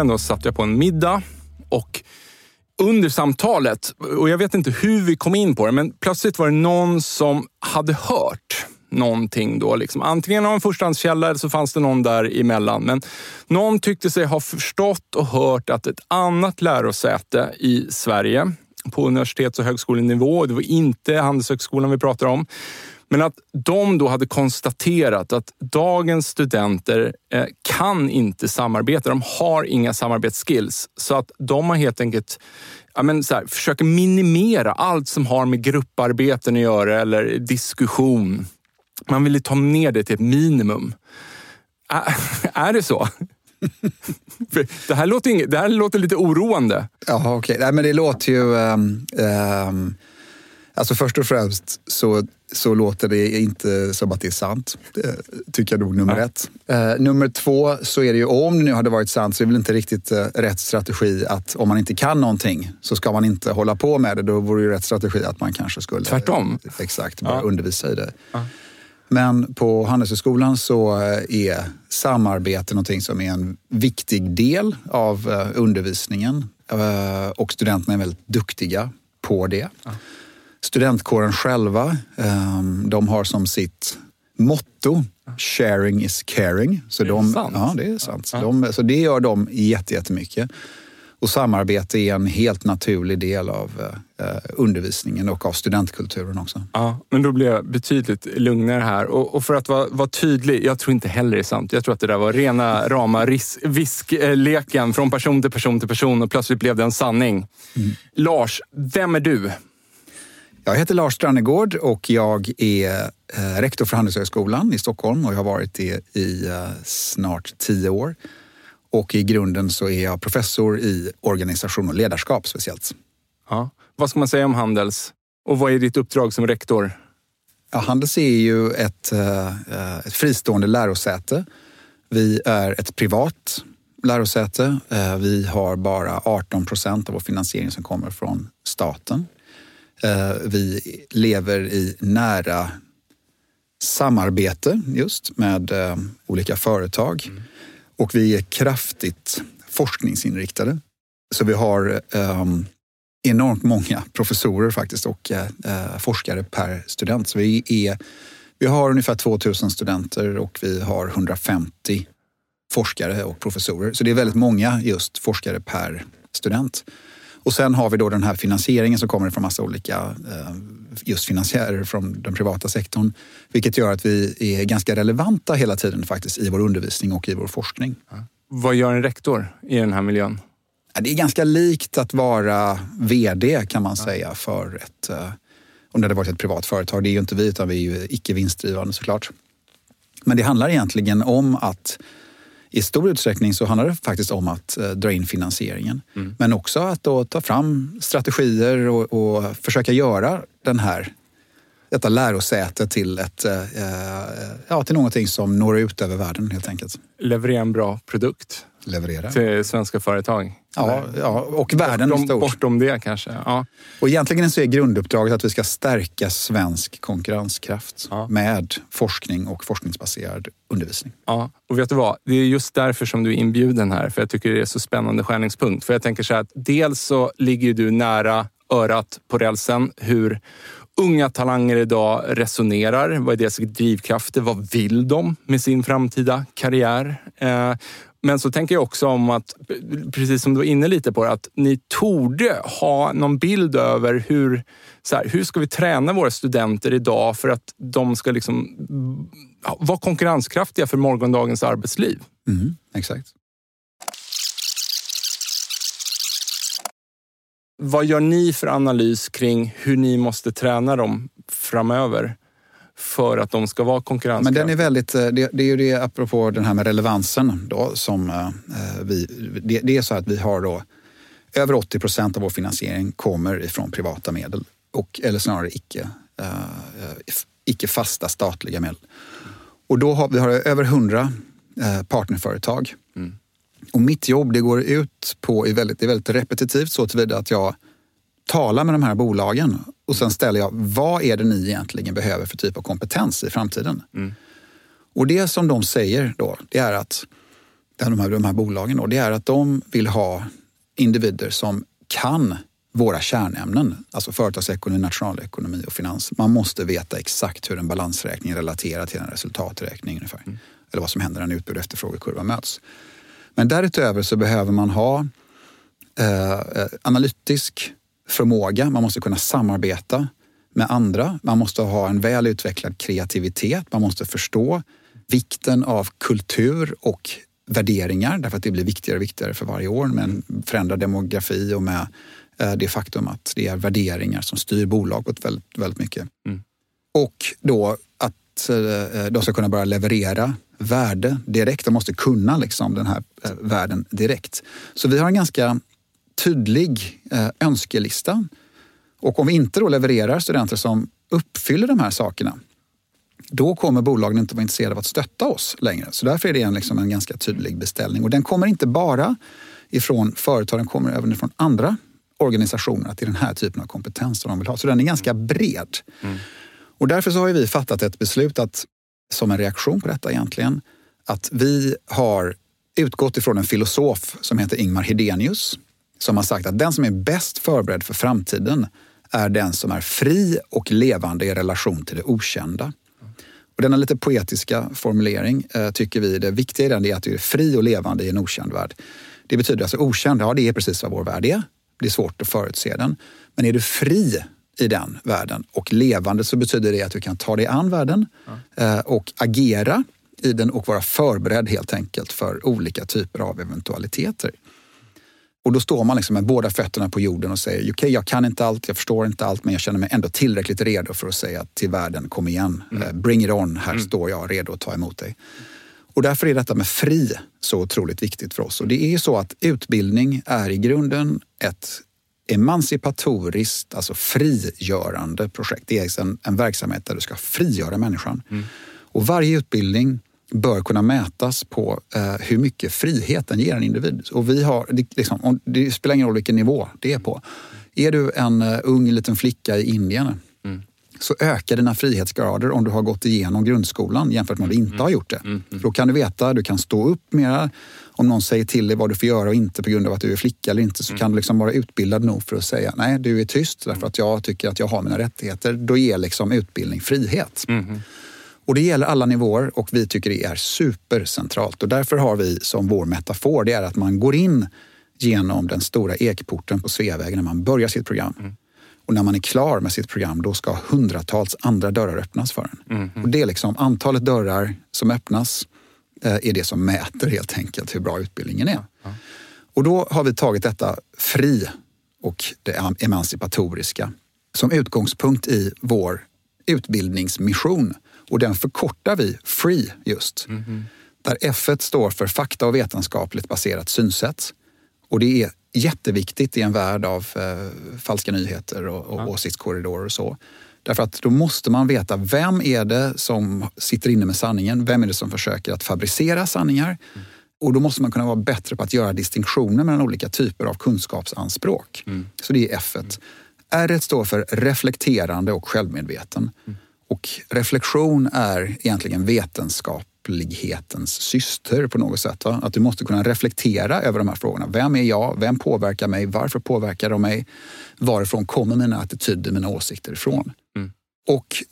Nyligen då satt jag på en middag och under samtalet, och jag vet inte hur vi kom in på det, men plötsligt var det någon som hade hört någonting då. Liksom. Antingen av en förstahandskälla eller så fanns det någon där emellan. Men någon tyckte sig ha förstått och hört att ett annat lärosäte i Sverige på universitets och högskolenivå, det var inte Handelshögskolan vi pratar om, men att de då hade konstaterat att dagens studenter eh, kan inte samarbeta. De har inga samarbetsskills. Så att de har helt enkelt ja, men så här, försöker minimera allt som har med grupparbeten att göra eller diskussion. Man vill ta ner det till ett minimum. Ä är det så? det, här låter, det här låter lite oroande. Ja, okej. Okay. Nej, men det låter ju... Um, um, alltså först och främst så så låter det inte som att det är sant. Det tycker jag nog nummer ja. ett. Uh, nummer två så är det ju, om det nu hade varit sant, så är det väl inte riktigt uh, rätt strategi att om man inte kan någonting så ska man inte hålla på med det. Då vore ju rätt strategi att man kanske skulle... Tvärtom? Exakt, bara ja. undervisa i det. Ja. Men på Handelshögskolan så är samarbete någonting som är en viktig del av undervisningen och studenterna är väldigt duktiga på det. Studentkåren själva, ehm, de har som sitt motto Sharing is caring. Så det är de, sant? Ja, det är sant. Ja. De, så det gör de jättemycket. Och samarbete är en helt naturlig del av eh, undervisningen och av studentkulturen också. Ja, men då blir jag betydligt lugnare här. Och, och för att vara, vara, tydlig, jag tror inte heller det är sant. Jag tror att det där var rena rama viskleken från person till person till person och plötsligt blev det en sanning. Mm. Lars, vem är du? Jag heter Lars Strannegård och jag är eh, rektor för Handelshögskolan i Stockholm och jag har varit det i eh, snart tio år. Och i grunden så är jag professor i organisation och ledarskap speciellt. Ja. Vad ska man säga om Handels? Och vad är ditt uppdrag som rektor? Ja, Handels är ju ett, eh, ett fristående lärosäte. Vi är ett privat lärosäte. Vi har bara 18 procent av vår finansiering som kommer från staten. Eh, vi lever i nära samarbete just med eh, olika företag mm. och vi är kraftigt forskningsinriktade. Så vi har um, enormt många professorer faktiskt och uh, forskare per student. Så vi, är, vi har ungefär 2000 studenter och vi har 150 forskare och professorer. Så det är väldigt många just forskare per student. Och sen har vi då den här finansieringen som kommer från massa olika eh, just finansiärer från den privata sektorn. Vilket gör att vi är ganska relevanta hela tiden faktiskt i vår undervisning och i vår forskning. Vad gör en rektor i den här miljön? Det är ganska likt att vara VD kan man säga för ett, eh, om det hade varit ett privat företag. Det är ju inte vi utan vi är ju icke vinstdrivande såklart. Men det handlar egentligen om att i stor utsträckning så handlar det faktiskt om att eh, dra in finansieringen. Mm. Men också att då ta fram strategier och, och, försöka göra den här detta lärosäte till, ett, eh, ja, till någonting som når ut över världen helt enkelt. Leverera en bra produkt leverera. Till svenska företag? Ja, ja och världen bortom, stort. Bortom det kanske? Ja. Och egentligen så är grunduppdraget att vi ska stärka svensk konkurrenskraft ja. med forskning och forskningsbaserad undervisning. Ja, och vet du vad? Det är just därför som du är inbjuden här, för jag tycker det är så spännande skärningspunkt. För jag tänker så här att dels så ligger du nära örat på rälsen hur unga talanger idag resonerar. Vad är deras drivkrafter? Vad vill de med sin framtida karriär? Eh, men så tänker jag också om att, precis som du var inne lite på, att ni torde ha någon bild över hur, så här, hur ska vi träna våra studenter idag för att de ska liksom vara konkurrenskraftiga för morgondagens arbetsliv? Mm, exakt. Vad gör ni för analys kring hur ni måste träna dem framöver? För att de ska vara konkurrenskraftiga. Men den är väldigt, eh, det, det, är ju det apropå den här med relevansen då som eh, vi, det, det, är så att vi har då över 80 procent av vår finansiering kommer ifrån privata medel och, eller snarare icke, uh, icke fasta statliga medel. Och då har vi har över 100 uh, partnerföretag. Mm. Och mitt jobb det går ut på, är väldigt, det är väldigt repetitivt så tillvida att jag talar med de här bolagen och sen ställer jag, vad är det ni egentligen behöver för typ av kompetens i framtiden? Mm. Och det som de säger då, det är att de här, de här bolagen då, det är att de vill ha individer som kan våra kärnämnen, alltså företagsekonomi, nationalekonomi och finans. Man måste veta exakt hur en balansräkning relaterar till en resultaträkning ungefär. Mm. Eller vad som händer när en utbud och efterfrågekurva möts. Men därutöver så behöver man ha eh, eh analytisk förmåga, man måste kunna samarbeta med andra. Man måste ha en väl utvecklad kreativitet. Man måste förstå vikten av kultur och värderingar därför att det blir viktigare och viktigare för varje år med en förändrad demografi och med eh, det faktum att det är värderingar som styr bolaget väldigt, väldigt mycket. Mm. Och då att eh, de ska kunna börja leverera värde direkt. De måste kunna liksom den här eh, världen direkt. Så vi har en ganska tydlig eh, önskelista. Och om vi inte då levererar studenter som uppfyller de här sakerna, då kommer bolagen inte vara intresserade av att stötta oss längre. Så därför är det en, liksom en ganska tydlig beställning. Och den kommer inte bara ifrån företag, den kommer även ifrån andra organisationer att det är den här typen av kompetens som de vill ha. Så den är ganska bred. Mm. Och därför så har vi fattat ett beslut att, som en reaktion på detta egentligen, att vi har utgått ifrån en filosof som heter Ingmar Hedenius som har sagt att den som är bäst förberedd för framtiden är den som är fri och levande i relation till det okända. Och denna lite poetiska formulering eh, tycker vi, det viktiga i den är att du är fri och levande i en okänd värld. Det betyder alltså okänd, ja det är precis vad vår värld är. Det är svårt att förutse den. Men är du fri i den världen och levande så betyder det att du kan ta dig an världen eh, och agera i den och vara förberedd helt enkelt för olika typer av eventualiteter. Och då står man liksom med båda fötterna på jorden och säger okej, okay, jag kan inte allt, jag förstår inte allt, men jag känner mig ändå tillräckligt redo för att säga till världen, kom igen, mm. Eh, bring it on, här mm. står jag redo att ta emot dig. Och därför är detta med fri så otroligt viktigt för oss. Och det är ju så att utbildning är i grunden ett emancipatoriskt, alltså frigörande projekt. Det är en, en verksamhet där du ska frigöra människan. Mm. Och varje utbildning bör kunna mätas på eh, hur mycket frihet den ger en individ. Och vi har, det, liksom, det spelar ingen roll vilken nivå det är på. Är du en uh, ung liten flicka i Indien mm. så ökar dina frihetsgrader om du har gått igenom grundskolan jämfört med om du inte mm. har gjort det. Mm. mm. Då kan du veta, du kan stå upp mera. Om någon säger till dig vad du får göra och inte på grund av att du är flicka eller inte så mm. kan du liksom vara utbildad nog för att säga nej, du är tyst därför att jag tycker att jag har mina rättigheter. Då ger liksom utbildning frihet. Och det gäller alla nivåer och vi tycker det är supercentralt. Och därför har vi som vår metafor, det är att man går in genom den stora ekporten på Sveavägen när man börjar sitt program. Mm. Och när man är klar med sitt program, då ska hundratals andra dörrar öppnas för en. Mm. Och det är liksom antalet dörrar som öppnas eh, är det som mäter helt enkelt hur bra utbildningen är. Mm. Och då har vi tagit detta fri och det emancipatoriska som utgångspunkt i vår utbildningsmission och den förkortar vi FREE just. Mm -hmm. Där F står för fakta och vetenskapligt baserat synsätt. Och det är jätteviktigt i en värld av eh, falska nyheter och, och ja. åsiktskorridorer och så. Därför att då måste man veta vem är det som sitter inne med sanningen? Vem är det som försöker att fabricera sanningar? Mm. Och då måste man kunna vara bättre på att göra distinktioner mellan olika typer av kunskapsanspråk. Mm. Så det är F. Mm. R står för reflekterande och självmedveten. Mm. Och reflektion är egentligen vetenskaplighetens syster på något sätt. Va? Att du måste kunna reflektera över de här frågorna. Vem är jag? Vem påverkar mig? Varför påverkar de mig? Varifrån kommer mina attityder, mina åsikter ifrån? Mm. Och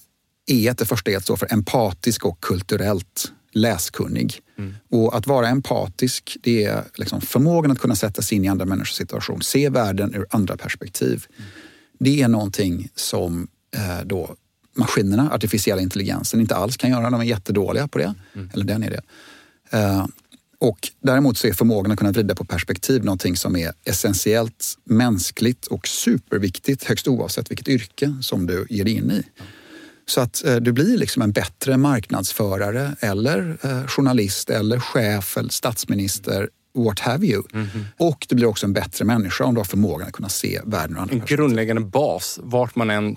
E, det första E, står för empatisk och kulturellt läskunnig. Mm. Och att vara empatisk, det är liksom förmågan att kunna sätta sig in i andra människors situation, se världen ur andra perspektiv. Mm. Det är någonting som eh, då maskinerna, artificiella intelligensen, inte alls kan göra. De är jättedåliga på det. Mm. Eller den är det. Eh, och däremot så är förmågan att kunna vrida på perspektiv någonting som är essentiellt mänskligt och superviktigt högst oavsett vilket yrke som du ger dig in i. Så att eh, du blir liksom en bättre marknadsförare eller eh, journalist eller chef eller statsminister what have you. Mm -hmm. Och du blir också en bättre människa om du har förmågan att kunna se världen ur andra En grundläggande bas, vart man än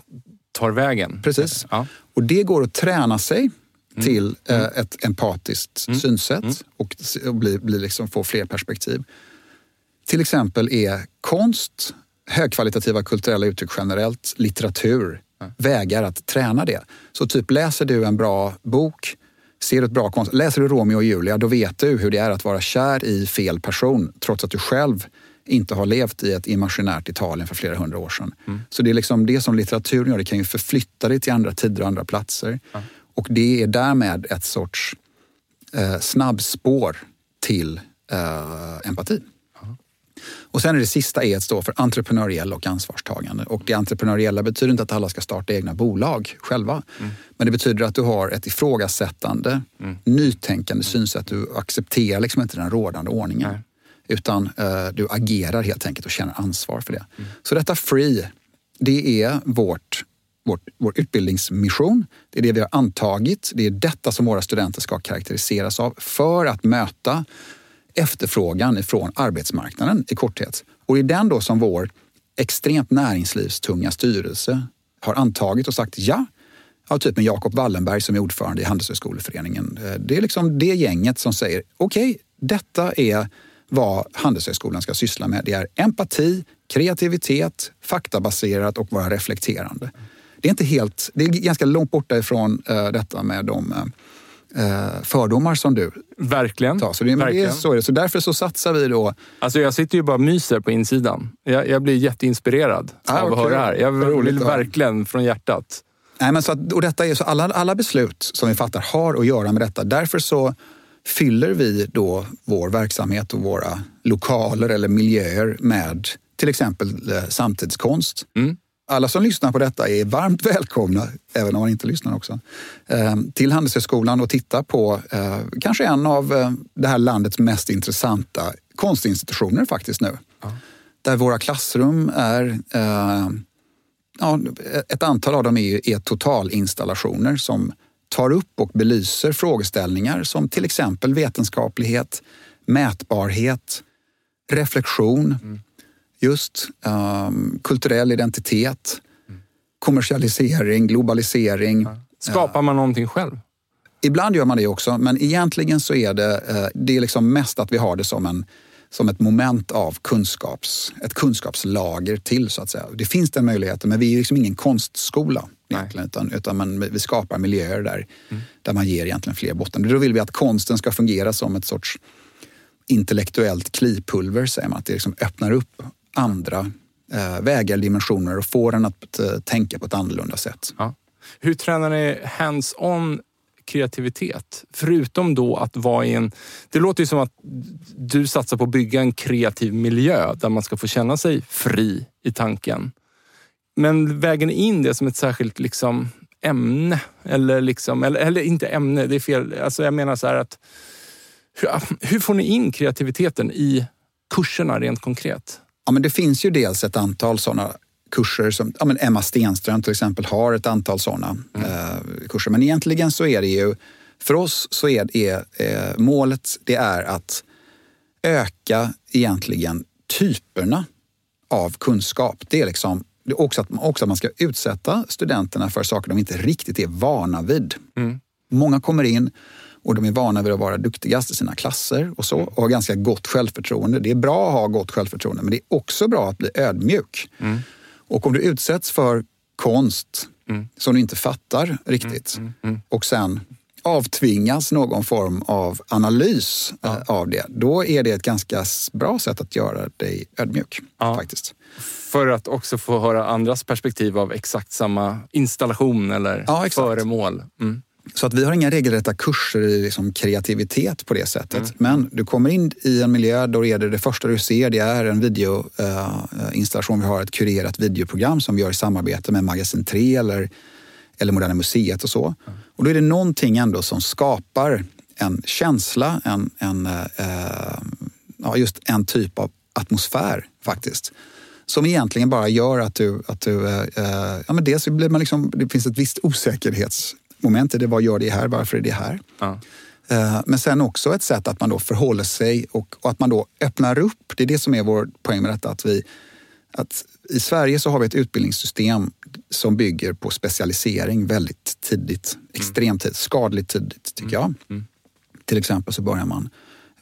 tar vägen. Precis. Ja. Och det går att träna sig mm. till eh, mm. ett empatiskt mm. synsätt mm. och, och bli, bli liksom, få fler perspektiv. Till exempel är konst, högkvalitativa kulturella uttryck generellt, litteratur, vägar att träna det. Så typ läser du en bra bok, ser du ett bra konst, läser du Romeo och Julia, då vet du hur det är att vara kär i fel person trots att du själv inte har levt i ett imaginärt Italien för flera hundra år sedan. Mm. Så det är liksom det som litteraturen gör, det kan ju förflytta dig till andra tider och andra platser. Mm. Och det är därmed ett sorts eh, snabbspår till eh, empati. Och sen är det sista E står för entreprenöriell och ansvarstagande. Och det entreprenöriella betyder inte att alla ska starta egna bolag själva. Mm. Men det betyder att du har ett ifrågasättande, mm. nytänkande synsätt. Du accepterar liksom inte den rådande ordningen. Nej. Utan eh, du agerar helt enkelt och känner ansvar för det. Mm. Så detta FREE, det är vårt vårt, vår utbildningsmission. Det är det vi har antagit. Det är detta som våra studenter ska karaktäriseras av för att möta efterfrågan ifrån arbetsmarknaden i korthet. Och det är den då som vår extremt näringslivstunga styrelse har antagit och sagt ja. Ja, typ med Jakob Wallenberg som är ordförande i Handelshögskoleföreningen. Eh, det är liksom det gänget som säger okej, okay, detta är vad Handelshögskolan ska syssla med. Det är empati, kreativitet, faktabaserat och vara reflekterande. Det är inte helt, det är ganska långt borta ifrån uh, detta med de uh, fördomar som du Verkligen. tar. Så, det, Verkligen. Det är så, är det. så därför så satsar vi då... Alltså jag sitter ju bara och myser på insidan. Jag, jag blir jätteinspirerad ah, av att höra det här. Jag vill verkligen från hjärtat. Nej, men så att, och detta är så alla, alla beslut som vi fattar har att göra med detta. Därför så fyller vi då vår verksamhet och våra lokaler eller miljöer med till exempel eh, samtidskonst. Mm alla som lyssnar på detta är varmt välkomna, även om man inte lyssnar också, eh, till Handelshögskolan och titta på eh, kanske en av det här landets mest intressanta konstinstitutioner faktiskt nu. Ja. Där våra klassrum är ja, ett antal av dem är, är totalinstallationer som tar upp och belyser frågeställningar som till exempel vetenskaplighet, mätbarhet, reflektion, mm just um, kulturell identitet, kommersialisering, globalisering. Ja. Skapar man någonting själv? Ibland gör man det också, men egentligen så är det, uh, det är liksom mest att vi har det som, en, som ett moment av kunskaps, ett kunskapslager till så att säga. Det finns den möjligheten, men vi är liksom ingen konstskola egentligen, utan, utan man, vi skapar miljöer där, mm. där man ger egentligen fler botten. Då vill vi att konsten ska fungera som ett sorts intellektuellt klipulver, säger man. Att det liksom öppnar upp andra eh, vägar, dimensioner och får en att eh, tänka på ett annorlunda sätt. Ja. Hur tränar ni hands-on kreativitet? Förutom då att vara i en... Det låter ju som att du satsar på att bygga en kreativ miljö där man ska få känna sig fri i tanken. Men vägen in det som ett särskilt liksom, ämne, eller, liksom, eller, eller inte ämne, det är fel. Alltså jag menar så här att hur, hur får ni in kreativiteten i kurserna rent konkret? Ja, men det finns ju dels ett antal sådana kurser som ja, men Emma Stenström till exempel har ett antal sådana mm. eh, kurser. Men egentligen så är det ju, för oss så är, är eh, målet det är att öka egentligen typerna av kunskap. Det är liksom det är också att, också att man ska utsätta studenterna för saker de inte riktigt är vana vid. Mm. Många kommer in och de är vana vid att vara duktigast i sina klasser och så och har ganska gott självförtroende. Det är bra att ha gott självförtroende men det är också bra att bli ödmjuk. Mm. Och om du utsätts för konst mm. som du inte fattar riktigt mm, mm, mm. och sen avtvingas någon form av analys ja. Eh, av det, då är det ett ganska bra sätt att göra dig ödmjuk. Ja. faktiskt. För att också få höra andras perspektiv av exakt samma installation eller ja, föremål. Mm. Så att vi har inga regelrätta kurser i liksom kreativitet på det sättet. Mm. Men du kommer in i en miljö, då är det det första du ser, det är en videoinstallation. Uh, vi har ett kurerat videoprogram som vi gör i samarbete med Magasin 3 eller, eller Moderna Museet och så. Mm. Och då är det någonting ändå som skapar en känsla, en, en, uh, ja, just en typ av atmosfär faktiskt som egentligen bara gör att du... Att du uh, ja, men dels blir man liksom, det finns ett visst osäkerhets moment i det. Vad gör det här? Varför är det här? Ja. Eh, men sen också ett sätt att man då förhåller sig och, och, att man då öppnar upp. Det är det som är vår poäng med detta. Att vi, att I Sverige så har vi ett utbildningssystem som bygger på specialisering väldigt tidigt. Mm. Extremt tidigt, skadligt tidigt tycker jag. Mm. Mm. Till exempel så börjar man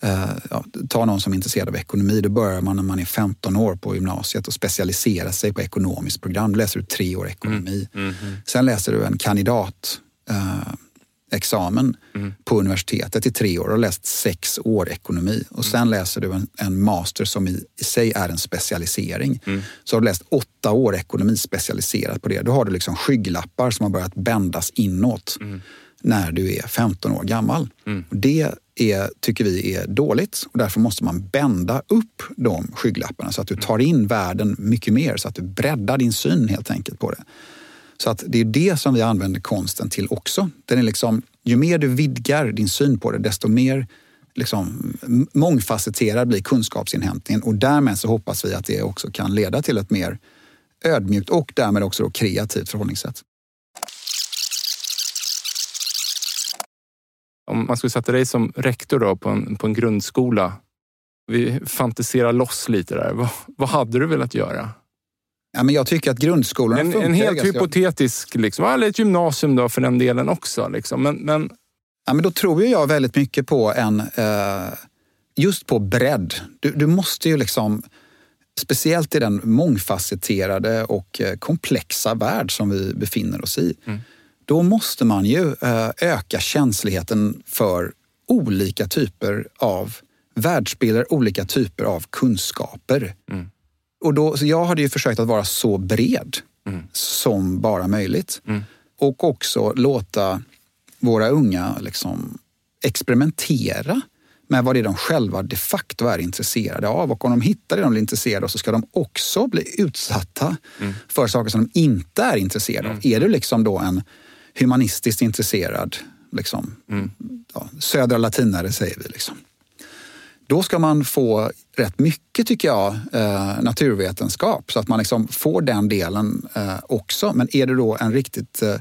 Uh, ja, ta någon som är intresserad av ekonomi. Då börjar man när man är 15 år på gymnasiet och specialisera sig på ekonomiskt program. Då läser du tre år ekonomi. Mm. Mm. Sen läser du en kandidat eh, examen mm. på universitetet i tre år och läst sex år ekonomi. Och sen mm. läser du en, en master som i, i, sig är en specialisering. Mm. Så har du läst åtta år ekonomi specialiserat på det. Då har du liksom skygglappar som har börjat bändas inåt mm. när du är 15 år gammal. Mm. Det är, tycker vi är dåligt och därför måste man bända upp de skygglapparna så att du mm. tar in världen mycket mer, så att du breddar din syn helt enkelt på det. Så att det är det som vi använder konsten till också. Den är liksom, ju mer du vidgar din syn på det, desto mer liksom, mångfacetterad blir kunskapsinhämtningen och därmed så hoppas vi att det också kan leda till ett mer ödmjukt och därmed också då kreativt förhållningssätt. Om man skulle sätta dig som rektor då på, en, på en grundskola, vi fantiserar loss lite där. Vad, vad hade du velat göra? Ja, men jag tycker att grundskolan En, en helt hypotetisk, liksom, eller ett gymnasium då för den delen också. Liksom. Men, men... Ja, men då tror jag väldigt mycket på en, eh, just på bredd. Du, du måste ju liksom, speciellt i den mångfacetterade och eh, komplexa värld som vi befinner oss i. Mm. Då måste man ju eh, öka känsligheten för olika typer av världsbilder, olika typer av kunskaper. Mm. Och då, så jag hade ju försökt att vara så bred mm. som bara möjligt. Mm. Och också låta våra unga liksom experimentera med vad det är de själva de facto är intresserade av. Och om de hittar det de är intresserade av så ska de också bli utsatta mm. för saker som de inte är intresserade av. Mm. Är du liksom då en humanistiskt intresserad liksom, mm. ja, södra latinare säger vi. Liksom. Då ska man få rätt mycket, tycker jag, eh, naturvetenskap så att man liksom får den delen eh, också. Men är du då en riktigt eh,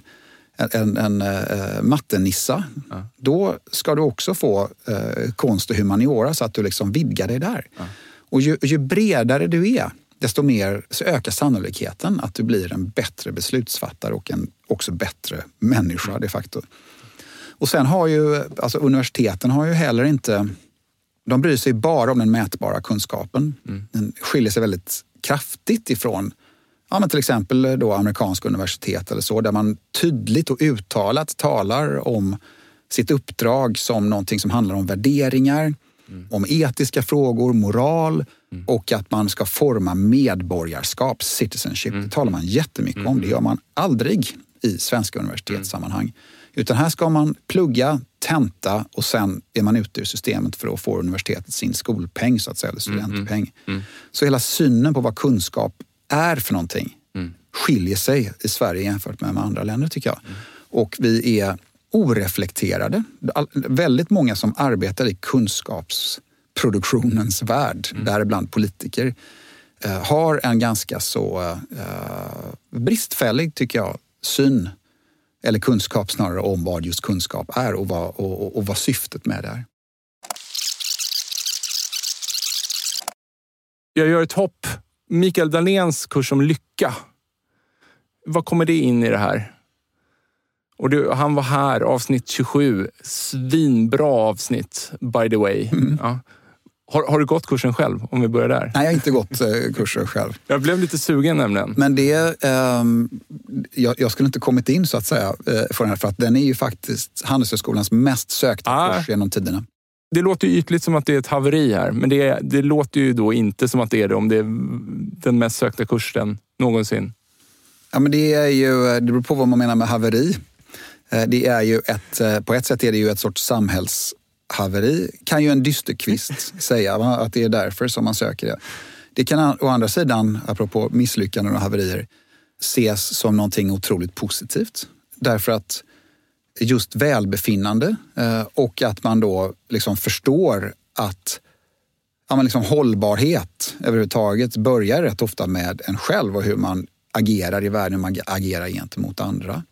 en, en uh, mattenissa, ja. då ska du också få uh, konst och humaniora så att du liksom vidgar dig där. Ja. Och ju, ju, bredare du är, desto mer så ökar sannolikheten att du blir en bättre beslutsfattare och en också bättre människa de facto. Och sen har ju, alltså universiteten har ju heller inte de bryr sig bara om den mätbara kunskapen. Mm. Den skiljer sig väldigt kraftigt ifrån ja, men till exempel då amerikanska universitet eller så, där man tydligt och uttalat talar om sitt uppdrag som någonting som handlar om värderingar, mm. om etiska frågor, moral mm. och att man ska forma medborgarskap, citizenship. Mm. Det talar man jättemycket om. Det mm. gör man aldrig i svenska universitetssammanhang. Mm. Utan här ska man plugga, tenta och sen är man ute ur systemet för att få universitetet sin skolpeng, så att säga, eller studentpeng. Mm. Så hela synen på vad kunskap är för någonting mm. skiljer sig i Sverige jämfört med, med andra länder, tycker jag. Mm. Och vi är oreflekterade. Väldigt många som arbetar i kunskapsproduktionens värld, mm. däribland politiker, eh, har en ganska så eh, bristfällig, tycker jag, syn eller kunskap snarare om vad just kunskap är och vad, och, och, och vad syftet med det är. Jag gör ett hopp. Mikael Dahléns kurs om lycka. vad kommer det in i det här? Och det, han var här, avsnitt 27. Svinbra avsnitt, by the way. Mm. Ja. Har, har, du gått kursen själv, om vi börjar där? Nej, jag har inte gått eh, kursen själv. Jag blev lite sugen nämligen. Men det, eh, jag, jag, skulle inte kommit in så att säga eh, för den här, för att den är ju faktiskt Handelshögskolans mest sökta ah. kurs genom tiderna. Det låter ju ytligt som att det är ett haveri här, men det, det låter ju då inte som att det är det om det är den mest sökta kursen någonsin. Ja, men det, är ju, det beror på vad man menar med haveri. Eh, det är ju ett, eh, på ett sätt är det ju ett sorts samhällshaveri, kan ju en dysterkvist säga, att det är därför som man söker det. Det kan å andra sidan, apropå misslyckanden och haverier, ses som någonting otroligt positivt. Därför att just välbefinnande eh, och att man då liksom förstår att ja, men liksom hållbarhet överhuvudtaget börjar rätt ofta med en själv och hur man agerar i världen, hur man agerar gentemot andra.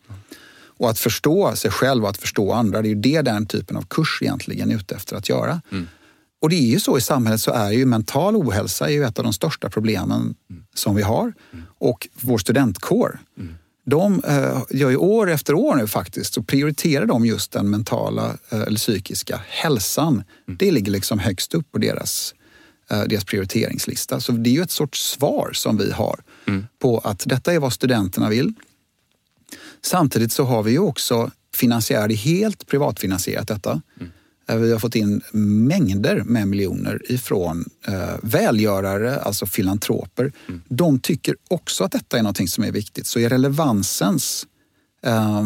Och att förstå sig själv och att förstå andra, det är ju det den typen av kurs egentligen är ute efter att göra. Mm. Och det är ju så i samhället så är ju mental ohälsa är ju ett av de största problemen mm. som vi har. Mm. Och vår studentkår, mm. de eh, gör ju år efter år nu faktiskt, så prioriterar de just den mentala eh, eller psykiska hälsan. Mm. Det ligger liksom högst upp på deras, eh, deras prioriteringslista. Så det är ju ett sorts svar som vi har mm. på att detta är vad studenterna vill. Samtidigt så har vi ju också finansiärer, helt privatfinansierat detta. Mm. Eh, vi har fått in mängder med miljoner ifrån eh, välgörare, alltså filantroper. Mm. De tycker också att detta är något som är viktigt. Så i relevansens eh,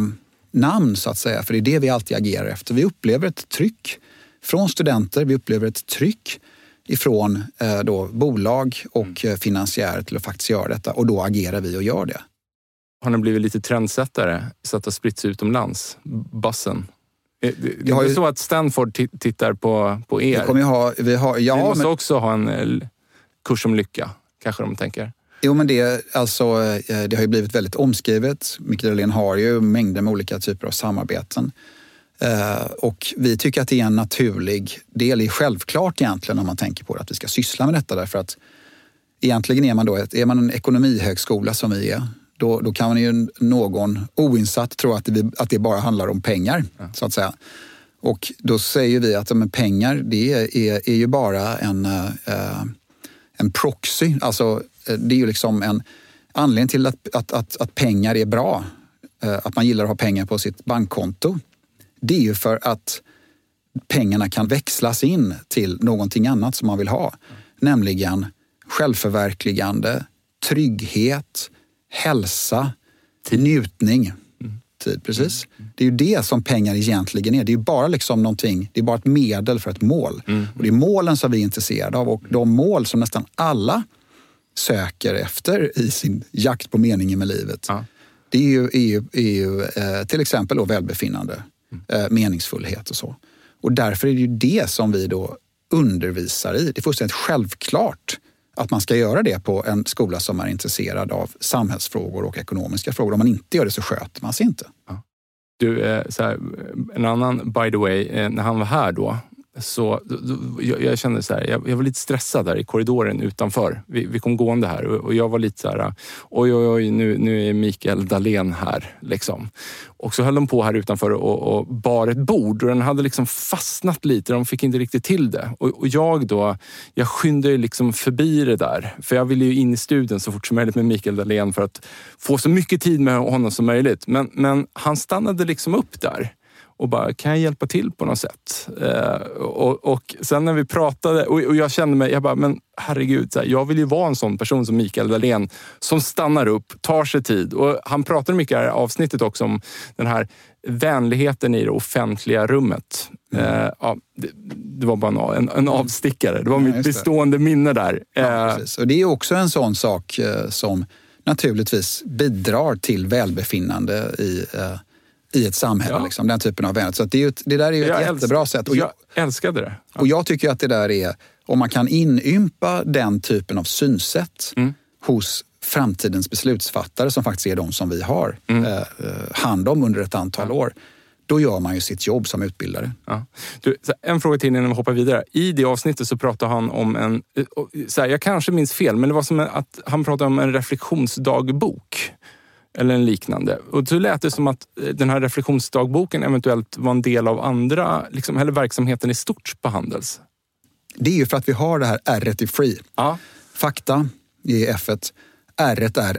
namn, så att säga, för det är det vi alltid agerar efter. Vi upplever ett tryck från studenter, vi upplever ett tryck ifrån eh, då, bolag och mm. finansiärer till att faktiskt göra detta och då agerar vi och gör det har den blivit lite trendsättare så att det har spritts utomlands? Bussen. Det, det är ju... så att Stanford tittar på, på er. Vi, kommer ha, vi, har, ja, vi måste men... också ha en eh, kurs om lycka, kanske de tänker. Jo, men det, alltså, eh, det har ju blivit väldigt omskrivet. Mikael Dahlén har ju mängder med olika typer av samarbeten. Eh, och vi tycker att det är en naturlig del, är självklart egentligen om man tänker på det, att vi ska syssla med detta därför att egentligen är man då, är man en ekonomihögskola som vi är, då, då kan ju någon oinsatt tro att det, att det bara handlar om pengar, ja. så att säga. Och då säger vi att men pengar, det är, är, ju bara en, eh, en proxy. Alltså, eh, det är ju liksom en anledning till att, att, att, att pengar är bra, eh, att man gillar att ha pengar på sitt bankkonto. Det är ju för att pengarna kan växlas in till någonting annat som man vill ha. Mm. Nämligen självförverkligande, trygghet, hälsa, tid. njutning. Tid, precis. Mm. Det är ju det som pengar egentligen är. Det är bara liksom någonting, det är bara ett medel för ett mål. Mm. Och det är målen som vi är intresserade av och de mål som nästan alla söker efter i sin jakt på meningen med livet. Ja. Det är ju, är ju, är ju eh, till exempel då välbefinnande, mm. eh, meningsfullhet och så. Och därför är det ju det som vi då undervisar i. Det är fullständigt självklart att man ska göra det på en skola som är intresserad av samhällsfrågor och ekonomiska frågor. Om man inte gör det så sköter man sig inte. Ja. Du, eh, här, en annan, by the way, eh, när han var här då, så jag, jag, kände så här, jag, jag, var lite stressad där i korridoren utanför. Vi, vi kom gående här och, och, jag var lite så här, oj oj oj, nu, nu är Mikael Dahlén här. Liksom. Och så höll de på här utanför och, och bar ett bord och den hade liksom fastnat lite. De fick inte riktigt till det. Och, och jag då, jag skyndade liksom förbi det där. För jag ville ju in i studion så fort som möjligt med Mikael Dahlén för att få så mycket tid med honom som möjligt. Men, men han stannade liksom upp där och bara, kan jag hjälpa till på något sätt? Eh, och, och, sen när vi pratade och, och, jag kände mig, jag bara, men herregud, här, jag vill ju vara en sån person som Mikael Dahlén som stannar upp, tar sig tid. Och han pratade mycket i det här avsnittet också om den här vänligheten i det offentliga rummet. Mm. Eh, ja, det, det, var bara en, en avstickare. Det var mitt bestående minne där. Ja, eh, och det är också en sån sak eh, som naturligtvis bidrar till välbefinnande i eh, i ett samhälle. Ja. Liksom, den typen av vänlighet. Så det, ett, det där är ju ett jag jättebra sätt. Och jag, jag älskade det. Ja. Och jag tycker att det där är, om man kan inympa den typen av synsätt mm. hos framtidens beslutsfattare som faktiskt är de som vi har mm. eh, eh hand om under ett antal ja. år då gör man ju sitt jobb som utbildare. Ja. Du, en fråga till innan vi hoppar vidare. I det avsnittet så pratar han om en, eh, så här, jag kanske minns fel, men det var som att han pratade om en reflektionsdagbok. Eller en liknande. Och så lät det som att eh, den här reflektionsdagboken eventuellt var en del av andra, liksom, eller verksamheten i stort på Handels. Det är ju för att vi har det här R i Free. Ja. Fakta i F. R är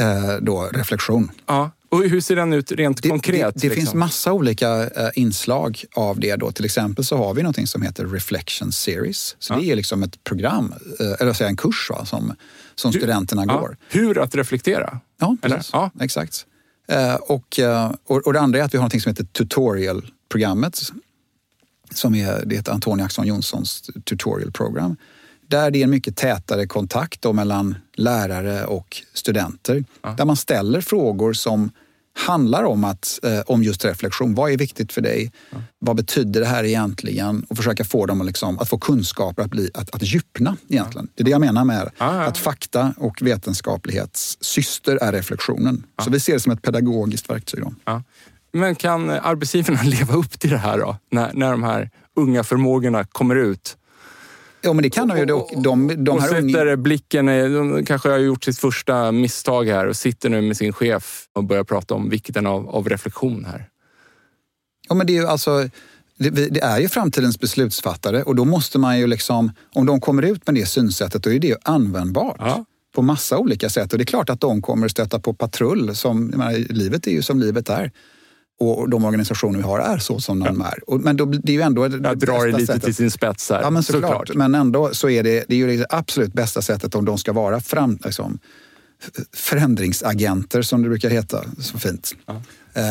eh, då reflektion. Ja. Och hur ser den ut rent Det, konkret? det, det liksom? finns massa olika eh, inslag av det. Då. Till exempel så har vi något som heter Reflection Series. Så Ja. det är liksom ett program, eh, eller säga en kurs va, som, som studenterna ja. går. Hur att reflektera? Ja, precis. Ja. Exakt. Eh, och, eh, och, och det andra är att vi har något som heter Tutorial-programmet. Som är, det heter Antonia Axon Jonssons tutorial program. Där det är en mycket tätare kontakt mellan lärare och studenter. Där man ställer frågor som handlar om, att, eh, om just reflektion. Vad är viktigt för dig? Vad betyder det här egentligen? Och försöka få dem att, liksom, att få kunskaper att, bli, att, att djupna egentligen. Det är det jag menar med Ja, ja. att fakta och vetenskaplighets syster är reflektionen. Så vi ser det som ett pedagogiskt verktyg. Då. Ja. Men kan arbetsgivarna leva upp till det här då? När, när de här unga förmågorna kommer ut? Ja, men det kan de ju. Och de, de och här sätter unga, blicken, de kanske har gjort sitt första misstag här och sitter nu med sin chef och börjar prata om vikten av, av reflektion här. ja, men det, är ju alltså, det, det är ju framtidens beslutsfattare och då måste man ju liksom, om de kommer ut med det synsättet, då är det ju användbart. Ja. På massa olika sätt. Och det är klart att de kommer stöta på patrull. Som, menar, livet är ju som livet är. Och de organisationer vi har är så som de är. Men då, det är ju ändå det Jag drar det lite sättet. till sin spets här. Ja, men såklart. Men ändå så är det, det är ju det absolut bästa sättet om de ska vara fram, liksom, förändringsagenter som det brukar heta så fint. Eh,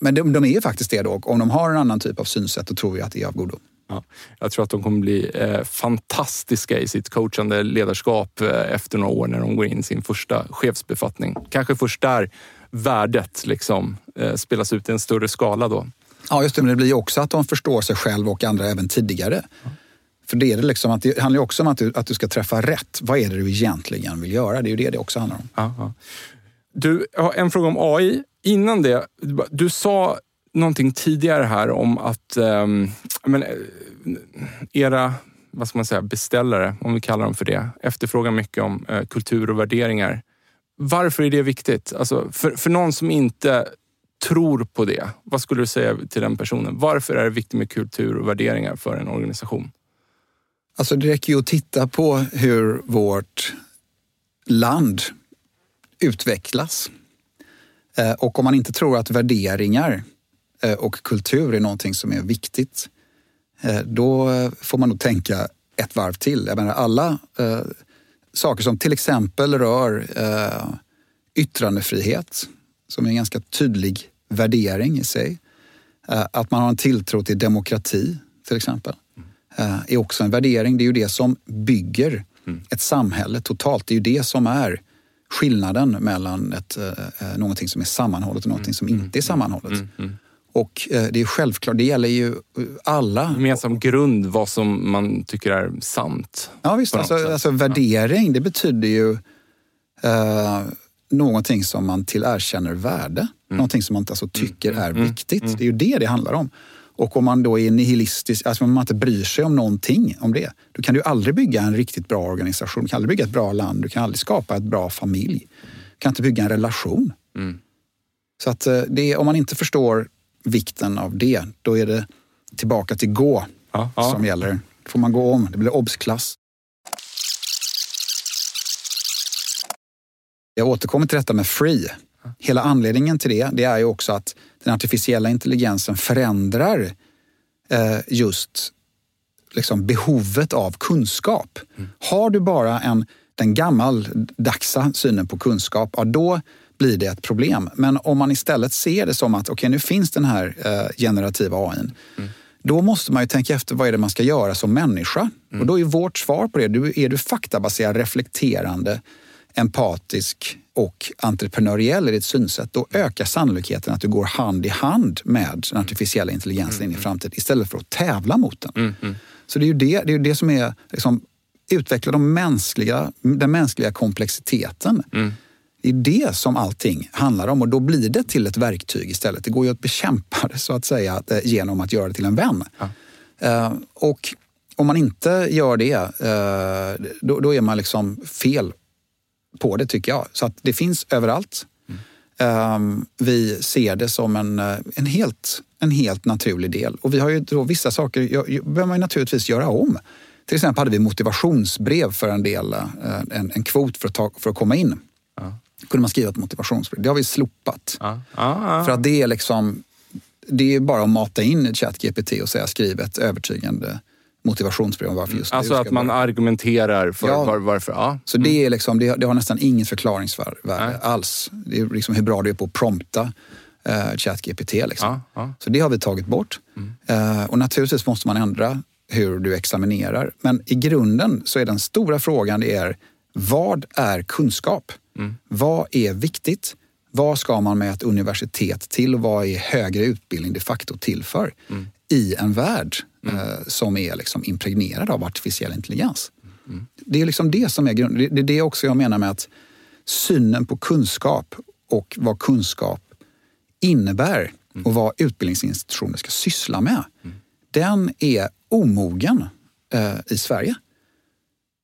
men de, de är ju faktiskt det då. Om de har en annan typ av synsätt då tror vi att det är av godo. Ja, jag tror att de kommer bli eh, fantastiska i sitt coachande ledarskap eh, efter några år när de går in i sin första chefsbefattning. Kanske först där värdet liksom, eh, spelas ut i en större skala då. Ja, just det. Men det blir ju också att de förstår sig själv och andra även tidigare. För det, är det, liksom att det handlar också om att du, att du ska träffa rätt. Vad är det du egentligen vill göra? Det är ju det det också handlar om. Ja, ja. Du, jag har en fråga om AI. Innan det, du sa någonting tidigare här om att ehm, men, eh, era vad ska man säga, beställare, om vi kallar dem för det, efterfrågar mycket om eh, kultur och värderingar. Varför är det viktigt? Alltså, för, för någon som inte tror på det, vad skulle du säga till den personen? Varför är det viktigt med kultur och värderingar för en organisation? Alltså det räcker ju att titta på hur vårt land utvecklas. Eh, och om man inte tror att värderingar eh, och kultur är någonting som är viktigt, eh, då får man nog tänka ett varv till. Jag menar, alla eh, saker som till exempel rör eh, yttrandefrihet, som är en ganska tydlig värdering i sig. Eh, att man har en tilltro till demokrati, till exempel eh, är också en värdering. Det är ju det som bygger ett samhälle totalt. Det är ju det som är skillnaden mellan ett, eh, eh, någonting som är sammanhållet och någonting som inte är sammanhållet. Och eh, det är självklart, det gäller ju alla. Gemensam grund, vad som man tycker är sant. Ja visst, alltså, alltså värdering det betyder ju eh, någonting som man tillerkänner värde. Mm. Någonting som man alltså tycker är viktigt. Det är ju det det handlar om. Och om man då är nihilistisk, alltså om man inte bryr sig om någonting om det, då kan du aldrig bygga en riktigt bra organisation. Du kan aldrig bygga ett bra land, du kan aldrig skapa ett bra familj. Du kan inte bygga en relation. Mm. Så att eh, det, om man inte förstår vikten av det, då är det tillbaka till gå Ja, ja. som gäller. Då får man gå om, det blir obsklass. Jag återkommer till detta med free. Hela anledningen till det, det är ju också att den artificiella intelligensen förändrar eh, just liksom behovet av kunskap. Har du bara en, den gammaldagsa synen på kunskap, ja, då blir det ett problem. Men om man istället ser det som att okej, nu finns den här eh, generativa AI. Då måste man ju tänka efter vad är det man ska göra som människa. Och då är vårt svar på det, du, är du faktabaserad, reflekterande, empatisk och entreprenöriell i ditt synsätt, då ökar sannolikheten att du går hand i hand med den artificiella intelligensen in i framtiden istället för att tävla mot den. Så det är ju det, det, är det som är liksom, utveckla de mänskliga, den mänskliga komplexiteten. Det är det som allting handlar om och då blir det till ett verktyg istället. Det går ju att bekämpa det så att säga eh, genom att göra det till en vän. Eh, och om man inte gör det, eh, då, då är man liksom fel på det tycker jag. Så att det finns överallt. Um, vi ser det som en, en, helt, en helt naturlig del. Och vi har ju då vissa saker behöver man naturligtvis göra om. Till exempel hade vi motivationsbrev för en del, en, en kvot för att, ta, för att komma in. Ja. Kunde man skriva ett motivationsbrev. Det har vi slopat. Ja, för att det är liksom, det är bara att mata in ChatGPT och säga skriv ett övertygande motivationsbrev om varför just Alltså att man vara. argumenterar för ja. var, varför. Ja. Så det, är mm. liksom, det, det har nästan inget förklaringsvärde alls. Det är liksom hur bra du är på att prompta uh, ChatGPT. Liksom. Så det har vi tagit bort. Mm. Uh, och naturligtvis måste man ändra hur du examinerar. Men i grunden så är den stora frågan det är vad är kunskap? Mm. Vad är viktigt? Vad ska man med ett universitet till och vad är högre utbildning de facto till för? Mm. I en värld mm. eh, som är liksom impregnerad av artificiell intelligens. Mm. Det är liksom det som är grunden. Det är det också jag menar med att synen på kunskap och vad kunskap innebär mm. och vad utbildningsinstitutioner ska syssla med. Mm. Den är omogen eh, i Sverige.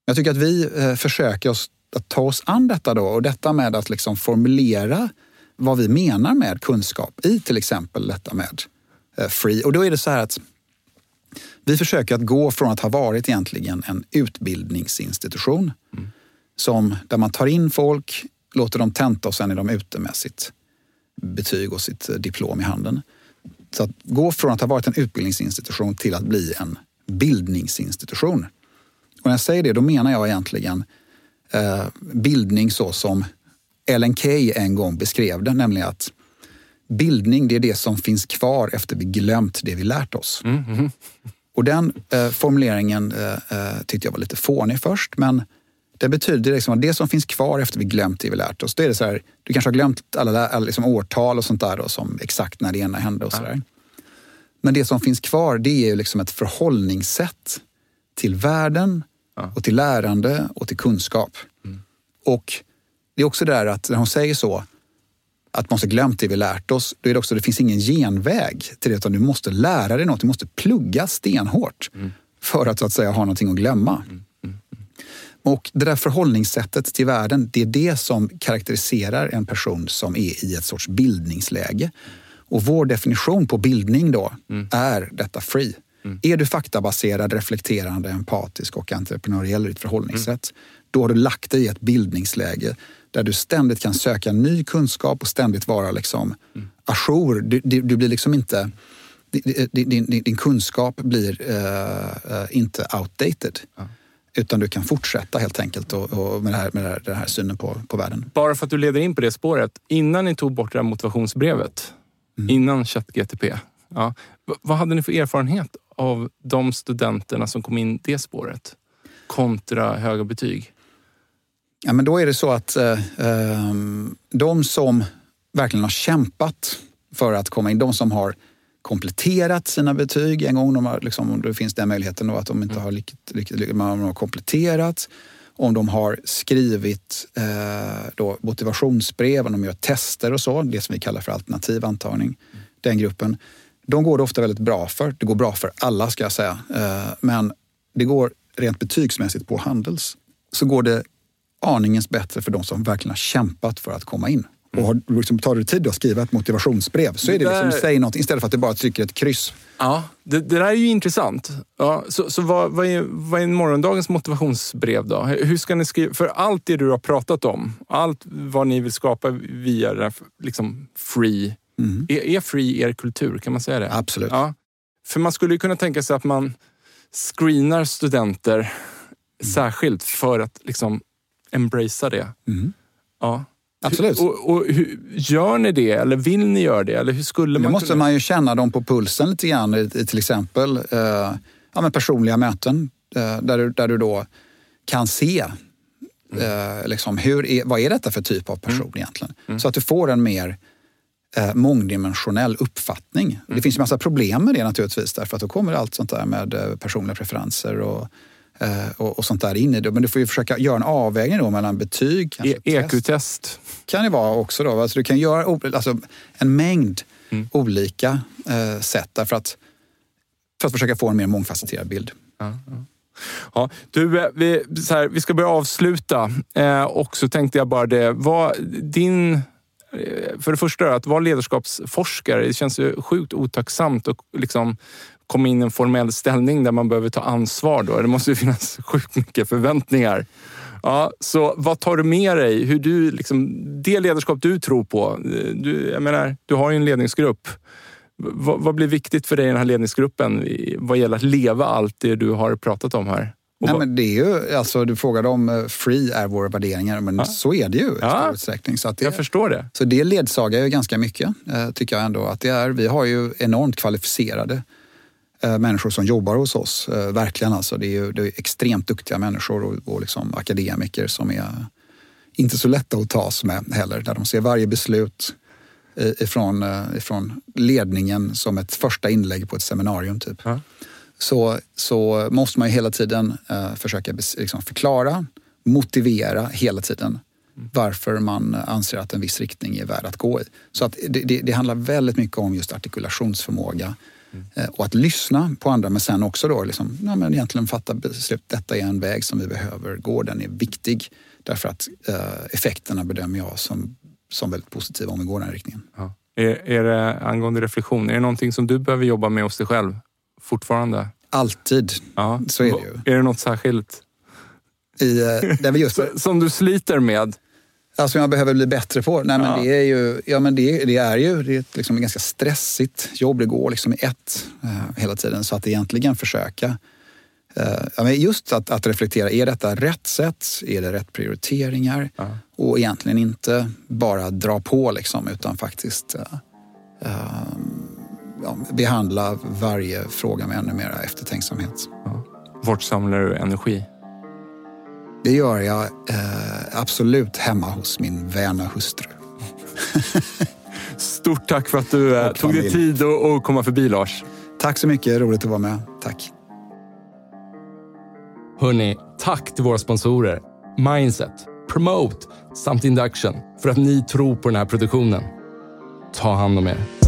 Jag tycker att vi eh, försöker oss, att ta oss an detta då och detta med att liksom formulera vad vi menar med kunskap i till exempel detta med eh, free. Och då är det så här att vi försöker att gå från att ha varit egentligen en utbildningsinstitution mm. som, där man tar in folk, låter dem tenta och sen är de ute med sitt betyg och sitt diplom i handen. Så att gå från att ha varit en utbildningsinstitution till att bli en bildningsinstitution. Och när jag säger det, då menar jag egentligen eh, bildning så som Ellen Key en gång beskrev det, nämligen att bildning det är det som finns kvar efter vi glömt det vi lärt oss. Mm -hmm. Och den eh, formuleringen eh, eh, tyckte jag var lite fånig först, men det betyder liksom att det som finns kvar efter vi glömt det vi lärt oss, då är det så här, du kanske har glömt alla, alla liksom årtal och sånt där då, som exakt när det ena hände och sådär. Men det som finns kvar, det är ju liksom ett förhållningssätt till världen ja. och till lärande och till kunskap. Mm. Och det är också det där att när hon säger så, att man måste glömt det vi lärt oss, då är det också det finns ingen genväg till det utan du måste lära dig något, du måste plugga stenhårt mm. för att så att säga ha någonting att glömma. Mm. Och det där förhållningssättet till världen, det är det som karaktäriserar en person som är i ett sorts bildningsläge. Och vår definition på bildning då mm. är detta free. Mm. Är du faktabaserad, reflekterande, empatisk och entreprenöriell i ditt förhållningssätt, mm. då har du lagt dig i ett bildningsläge där du ständigt kan söka ny kunskap och ständigt vara liksom mm. ajour. Du, du, du blir liksom inte... Din, din, din kunskap blir uh, inte outdated. Ja. Utan du kan fortsätta helt enkelt och, och med, det här, med det här, den här synen på, på världen. Bara för att du leder in på det spåret. Innan ni tog bort det här motivationsbrevet, mm. innan ChatGTP. Ja, vad hade ni för erfarenhet av de studenterna som kom in det spåret kontra höga betyg? Ja, men då är det så att eh, ehm, de som verkligen har kämpat för att komma in, de som har kompletterat sina betyg en gång. De har, liksom, om det finns den möjligheten då att de inte mm. har lyckats, lyckats, man har kompletterat. Om de har skrivit eh, då motivationsbrev, om de gör tester och så, det som vi kallar för alternativ antagning. Mm. Den gruppen. De går det ofta väldigt bra för. Det går bra för alla ska jag säga. Eh, men det går rent betygsmässigt på Handels så går det aningens bättre för de som verkligen har kämpat för att komma in. Och har, liksom, tar du tid att skriva ett motivationsbrev så är det, det liksom, säg något istället för att du bara trycker ett kryss. Ja, det, det där är ju intressant. Ja, så så vad, vad, är, vad är morgondagens motivationsbrev då? Hur ska ni skriva? För allt det du har pratat om, allt vad ni vill skapa via det liksom free. Mm. Är, är free er kultur? Kan man säga det? Absolut. Ja. För man skulle ju kunna tänka sig att man screenar studenter mm. särskilt för att liksom embracea det. Mm. Ja. Absolut. Och, och hur, gör ni det eller vill ni göra det? Eller hur skulle man Nu måste kunna... man ju känna dem på pulsen lite grann i, till exempel eh, ja, men personliga möten eh, där, du, där du då kan se mm. eh, liksom, hur är, vad är detta för typ av person mm. egentligen. Mm. Så att du får en mer eh, mångdimensionell uppfattning. Det mm. finns ju massa problem med det naturligtvis därför att då kommer allt sånt där med eh, personliga preferenser och Eh, och, och, sånt där in i det. Men du får ju försöka göra en avvägning då mellan betyg, EQ-test. E kan det vara också. Då. Alltså du kan göra alltså, en mängd mm. olika eh, sätt därför att, för att försöka få en mer mångfacetterad bild. Ja, ja. Ja, du, eh, vi, här, vi ska börja avsluta eh, och så tänkte jag bara det. Vad, din för det första, att vara ledarskapsforskare, det känns ju sjukt otacksamt att liksom komma in i en formell ställning där man behöver ta ansvar. Då. Det måste ju finnas sjukt mycket förväntningar. Ja, så vad tar du med dig? Hur du, liksom, det ledarskap du tror på. Du, jag menar, du har ju en ledningsgrupp. V vad blir viktigt för dig i den här ledningsgruppen vad gäller att leva allt det du har pratat om här? Nej, men det är ju, alltså, du frågade om eh, free är våra värderingar, men ja. så är det ju i ja. stor utsträckning. Så det, jag förstår det. Så det ledsagar ju ganska mycket, eh, tycker jag ändå. att det är. Vi har ju enormt kvalificerade eh, människor som jobbar hos oss. Verkligen alltså. Det är ju det är extremt duktiga människor och, och liksom akademiker som är inte så lätta att tas med heller. Där de ser varje beslut ifrån, ifrån ledningen som ett första inlägg på ett seminarium. Typ. Ja så, så måste man ju hela tiden uh, försöka liksom förklara, motivera hela tiden varför man anser att en viss riktning är värd att gå i. Så att det, det, det handlar väldigt mycket om just artikulationsförmåga mm. uh, och att lyssna på andra men sen också då liksom, ja, men egentligen fatta beslut. Detta är en väg som vi behöver gå, den är viktig därför att uh, effekterna bedömer jag som, som väldigt positiva om vi går den riktningen. Ja. Är, är det angående reflektion, är det någonting som du behöver jobba med hos dig själv? Fortfarande? Alltid. Ja. Så är det ju. Är det något särskilt? I, där vi just... som du sliter med? Alltså jag behöver bli bättre på? Nej, men det är ju, ja, men det, det är ju det är liksom ett ganska stressigt jobb. Det går liksom i ett uh, hela tiden. Så att egentligen försöka uh, just att, att, reflektera. Är detta rätt sätt? Är det rätt prioriteringar? Ja. Och egentligen inte bara dra på liksom, utan faktiskt uh, ja, behandla varje fråga med ännu mer eftertänksamhet. Ja. Vart samlar du energi? Det gör jag eh, absolut hemma hos min väna hustru. Stort tack för att du eh, tog dig tid att komma förbi Lars. Tack så mycket, roligt att vara med. Tack. Hörni, tack till våra sponsorer Mindset, Promote samt Induction för att ni tror på den här produktionen. Ta hand om er.